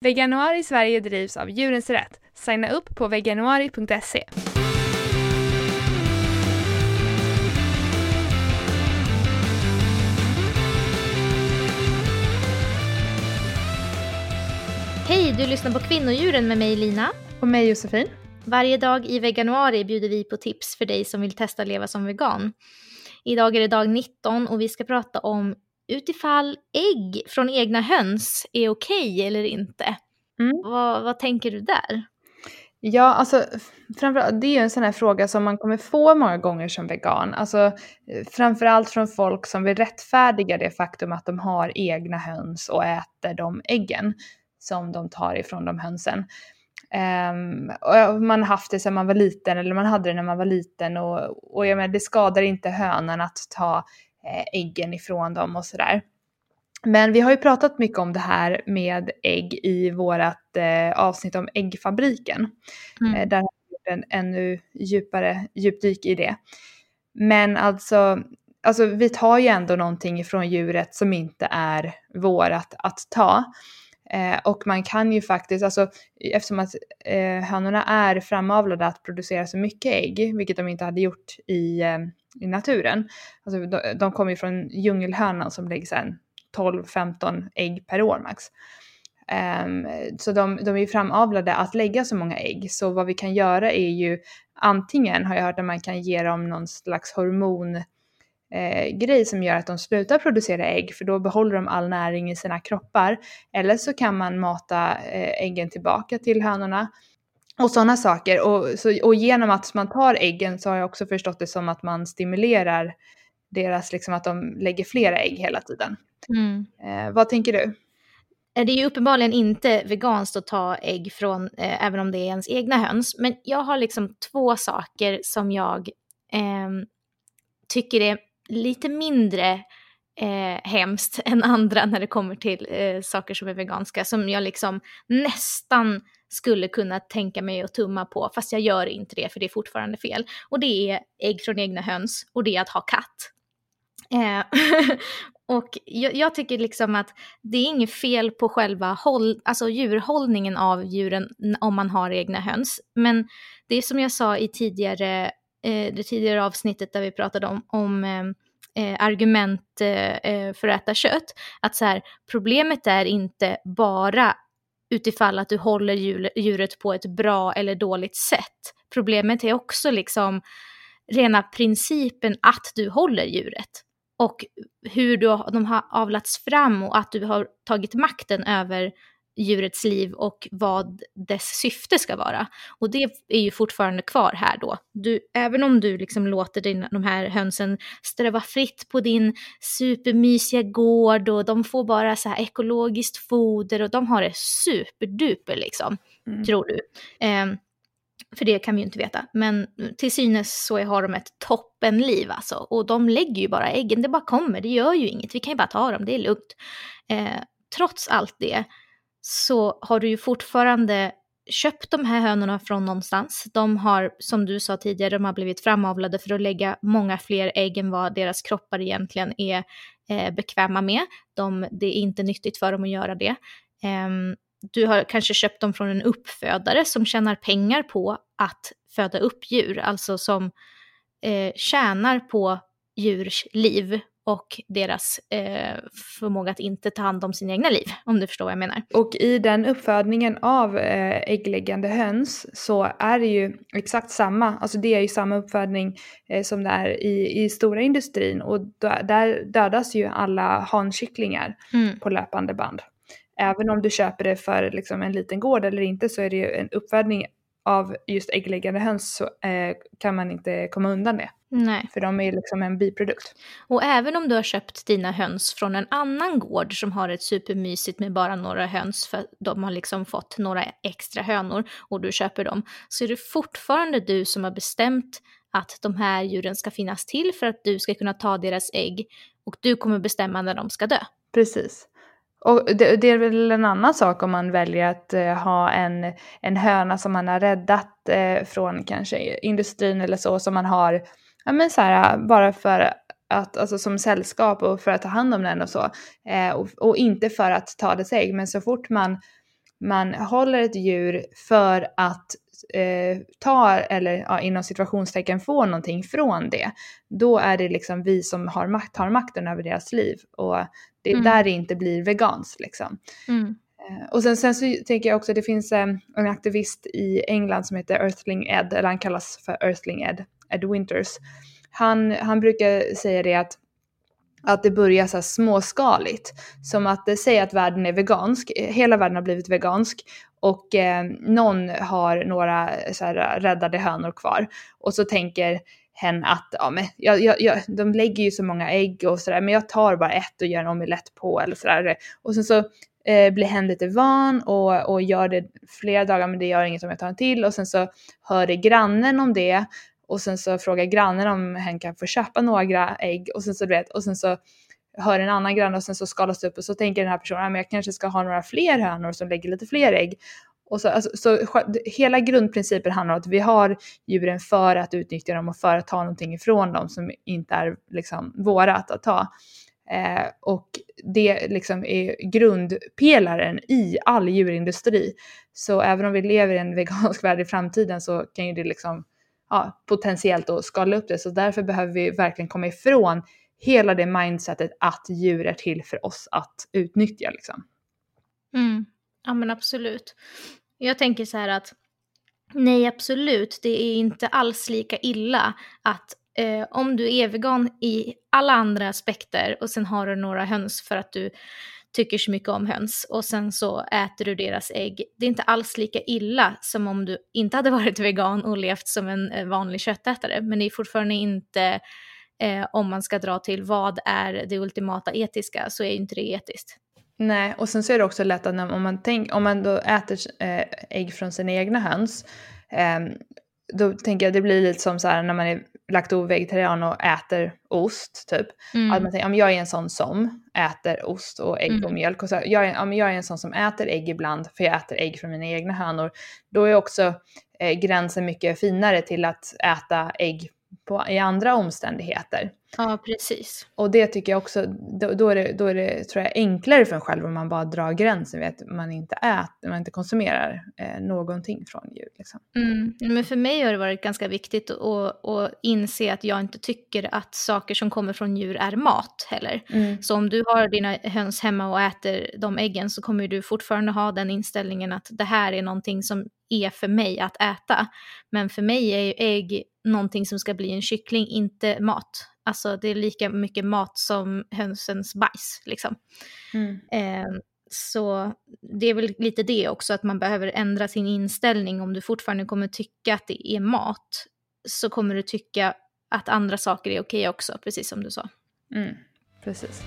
Veganuari Sverige drivs av Djurens Rätt. Signa upp på veganuari.se. Hej, du lyssnar på Kvinnodjuren med mig Lina. Och mig Josefin. Varje dag i veganuari bjuder vi på tips för dig som vill testa att leva som vegan. Idag är det dag 19 och vi ska prata om utifall ägg från egna höns är okej okay eller inte. Mm. Vad, vad tänker du där? Ja, alltså framförallt, det är ju en sån här fråga som man kommer få många gånger som vegan. Alltså framförallt från folk som vill rättfärdiga det faktum att de har egna höns och äter de äggen som de tar ifrån de hönsen. Um, och man har haft det sedan man var liten eller man hade det när man var liten och, och jag menar, det skadar inte hönan att ta eh, äggen ifrån dem och sådär. Men vi har ju pratat mycket om det här med ägg i vårat eh, avsnitt om äggfabriken. Mm. Eh, där har vi gjort en ännu djupare djupdyk i det. Men alltså, alltså vi tar ju ändå någonting ifrån djuret som inte är vårat att ta. Eh, och man kan ju faktiskt, alltså eftersom att eh, hönorna är framavlade att producera så mycket ägg, vilket de inte hade gjort i, eh, i naturen. Alltså de, de kommer ju från djungelhönan som lägger sen 12-15 ägg per år max. Um, så de, de är ju framavlade att lägga så många ägg. Så vad vi kan göra är ju antingen har jag hört att man kan ge dem någon slags hormon eh, grej som gör att de slutar producera ägg för då behåller de all näring i sina kroppar. Eller så kan man mata eh, äggen tillbaka till hönorna och sådana saker. Och, så, och genom att man tar äggen så har jag också förstått det som att man stimulerar deras, liksom att de lägger flera ägg hela tiden. Mm. Eh, vad tänker du? Eh, det är ju uppenbarligen inte veganskt att ta ägg från, eh, även om det är ens egna höns. Men jag har liksom två saker som jag eh, tycker är lite mindre eh, hemskt än andra när det kommer till eh, saker som är veganska. Som jag liksom nästan skulle kunna tänka mig att tumma på, fast jag gör inte det för det är fortfarande fel. Och det är ägg från egna höns och det är att ha katt. Eh, och jag, jag, tycker liksom att det är inget fel på själva håll, alltså djurhållningen av djuren om man har egna höns. Men det är som jag sa i tidigare, Eh, det tidigare avsnittet där vi pratade om, om eh, eh argument eh, eh, för att äta kött. Att så här, problemet är inte bara utifall att du håller djuret på ett bra eller dåligt sätt. Problemet är också liksom rena principen att du håller djuret och hur du, de har avlats fram och att du har tagit makten över djurets liv och vad dess syfte ska vara. Och det är ju fortfarande kvar här då. Du, även om du liksom låter din, de här hönsen ströva fritt på din supermysiga gård och de får bara så här ekologiskt foder och de har det superduper liksom, mm. tror du. Um, för det kan vi ju inte veta. Men till synes så har de ett toppenliv alltså. Och de lägger ju bara äggen, det bara kommer, det gör ju inget. Vi kan ju bara ta dem, det är lugnt. Eh, trots allt det så har du ju fortfarande köpt de här hönorna från någonstans. De har, som du sa tidigare, de har blivit framavlade för att lägga många fler ägg än vad deras kroppar egentligen är eh, bekväma med. De, det är inte nyttigt för dem att göra det. Eh, du har kanske köpt dem från en uppfödare som tjänar pengar på att föda upp djur, alltså som eh, tjänar på djurs liv och deras eh, förmåga att inte ta hand om sina egna liv, om du förstår vad jag menar. Och i den uppfödningen av eh, äggläggande höns så är det ju exakt samma, alltså det är ju samma uppfödning eh, som det är i, i stora industrin och där dödas ju alla hankycklingar mm. på löpande band även om du köper det för liksom en liten gård eller inte så är det ju en uppfödning av just äggläggande höns så eh, kan man inte komma undan det. Nej. För de är liksom en biprodukt. Och även om du har köpt dina höns från en annan gård som har ett supermysigt med bara några höns för de har liksom fått några extra hönor och du köper dem så är det fortfarande du som har bestämt att de här djuren ska finnas till för att du ska kunna ta deras ägg och du kommer bestämma när de ska dö. Precis. Och det, det, är väl en annan sak om man väljer att eh, ha en, en höna som man har räddat eh, från kanske industrin eller så som man har, ja men så här, bara för att, alltså som sällskap och för att ta hand om den och så. Eh, och, och, inte för att ta dess ägg, men så fort man man håller ett djur för att eh, ta, eller ja, inom situationstecken få någonting från det, då är det liksom vi som har, makt, har makten över deras liv. Och det är mm. där det inte blir veganskt liksom. Mm. Eh, och sen, sen så tänker jag också det finns eh, en aktivist i England som heter Earthling Ed, eller han kallas för Earthling Ed, Ed Winters. Han, han brukar säga det att att det börjar så småskaligt. Som att eh, säga att världen är vegansk, hela världen har blivit vegansk och eh, någon har några så här, eh, räddade hönor kvar. Och så tänker hen att ja, men jag, jag, jag, de lägger ju så många ägg och sådär men jag tar bara ett och gör en omelett på eller sådär. Och sen så eh, blir hen lite van och, och gör det flera dagar men det gör inget om jag tar en till och sen så hör det grannen om det och sen så frågar grannen om hen kan få köpa några ägg och sen så, du vet, och sen så hör en annan granne och sen så skalas det upp och så tänker den här personen att jag kanske ska ha några fler hönor som lägger lite fler ägg. Och så, alltså, så hela grundprincipen handlar om att vi har djuren för att utnyttja dem och för att ta någonting ifrån dem som inte är liksom vårat att ta. Eh, och det liksom är grundpelaren i all djurindustri. Så även om vi lever i en vegansk värld i framtiden så kan ju det liksom ja, potentiellt då skala upp det. Så därför behöver vi verkligen komma ifrån hela det mindsetet att djur är till för oss att utnyttja. Liksom. Mm. Ja men absolut. Jag tänker så här att nej absolut, det är inte alls lika illa att eh, om du är vegan i alla andra aspekter och sen har du några höns för att du tycker så mycket om höns och sen så äter du deras ägg. Det är inte alls lika illa som om du inte hade varit vegan och levt som en eh, vanlig köttätare. Men det är fortfarande inte, eh, om man ska dra till vad är det ultimata etiska, så är inte det etiskt. Nej, och sen så är det också lätt att om man, tänk, om man då äter äh, ägg från sina egna höns, äh, då tänker jag det blir lite som så här när man är lakto-vegetarian och äter ost typ. Mm. Att man tänker, ja, jag är en sån som äter ost och ägg mm. och mjölk. Och så, jag, är, ja, jag är en sån som äter ägg ibland för jag äter ägg från mina egna hönor. Då är också eh, gränsen mycket finare till att äta ägg på, i andra omständigheter. Ja, precis. Och det tycker jag också, då, då, är det, då är det tror jag enklare för en själv om man bara drar gränsen vid att man inte äter, man inte konsumerar eh, någonting från djur. Liksom. Mm. Men för mig har det varit ganska viktigt att, att inse att jag inte tycker att saker som kommer från djur är mat heller. Mm. Så om du har dina höns hemma och äter de äggen så kommer du fortfarande ha den inställningen att det här är någonting som är för mig att äta. Men för mig är ju ägg någonting som ska bli en kyckling, inte mat. Alltså det är lika mycket mat som hönsens bajs liksom. Mm. Eh, så det är väl lite det också, att man behöver ändra sin inställning. Om du fortfarande kommer tycka att det är mat så kommer du tycka att andra saker är okej också, precis som du sa. Mm, precis.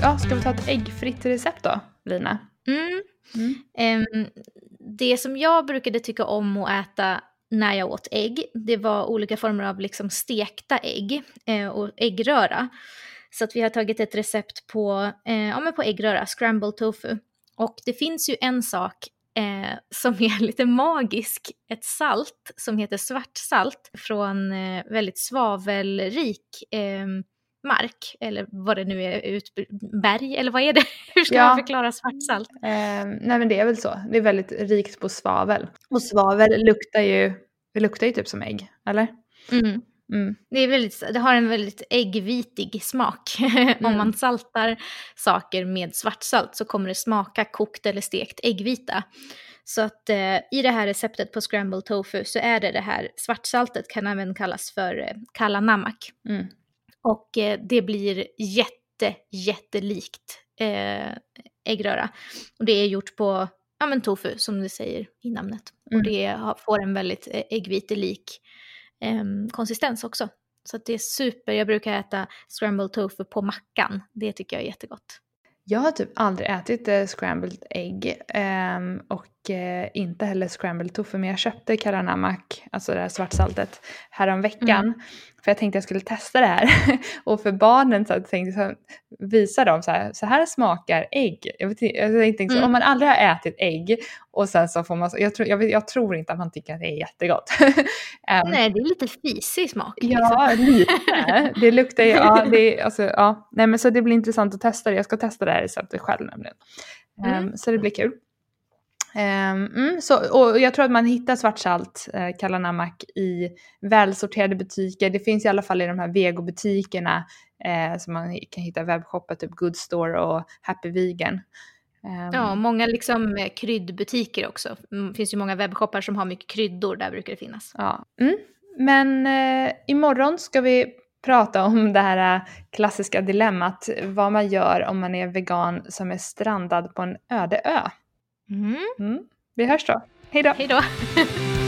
Ja, ska vi ta ett äggfritt recept då, Lina? Mm. Mm. Um, det som jag brukade tycka om att äta när jag åt ägg, det var olika former av liksom stekta ägg eh, och äggröra. Så att vi har tagit ett recept på, eh, ja, men på äggröra, scrambled tofu. Och det finns ju en sak eh, som är lite magisk, ett salt som heter svartsalt från eh, väldigt svavelrik eh, mark, eller vad det nu är, ut, berg, eller vad är det? Hur ska ja. man förklara svartsalt? Eh, nej men det är väl så, det är väldigt rikt på svavel. Och svavel luktar ju, det luktar ju typ som ägg, eller? Mm. Mm. Det, är väldigt, det har en väldigt äggvitig smak. Mm. Om man saltar saker med svartsalt så kommer det smaka kokt eller stekt äggvita. Så att eh, i det här receptet på scrambled tofu så är det det här svartsaltet kan även kallas för eh, kalla namak. Mm. Och eh, det blir jätte, jättelikt eh, äggröra. Och det är gjort på ja, men tofu som det säger i namnet. Mm. Och det får en väldigt eh, äggvitelik eh, konsistens också. Så det är super, jag brukar äta scrambled tofu på mackan. Det tycker jag är jättegott. Jag har typ aldrig ätit eh, scrambled ägg. Och och eh, inte heller scrambled tofu. Men jag köpte kalanamak, alltså det här svartsaltet, häromveckan. Mm. För jag tänkte jag skulle testa det här. och för barnen så tänkte jag visa dem så här, så här smakar ägg. Jag, vet, jag tänkte mm. om man aldrig har ätit ägg och sen så får man, jag, tror, jag, jag tror inte att man tycker att det är jättegott. um, nej, det är lite fisig smak. Ja, liksom. lite. Det luktar ju, ja, det, alltså, ja. Nej men så det blir intressant att testa det. Jag ska testa det här receptet själv nämligen. Mm. Um, så det blir kul. Um, mm, så, och jag tror att man hittar svartsalt, eh, kalanamak, i välsorterade butiker. Det finns i alla fall i de här vegobutikerna eh, som man kan hitta webbshoppar, typ Goodstore och Happy Vegan. Um, ja, många liksom eh, kryddbutiker också. Det mm, finns ju många webbshoppar som har mycket kryddor, där brukar det finnas. Ja. Mm. Men eh, imorgon ska vi prata om det här eh, klassiska dilemmat, vad man gör om man är vegan som är strandad på en öde ö. Mm. Mm. Vi hörs då. Hej då! Hej då!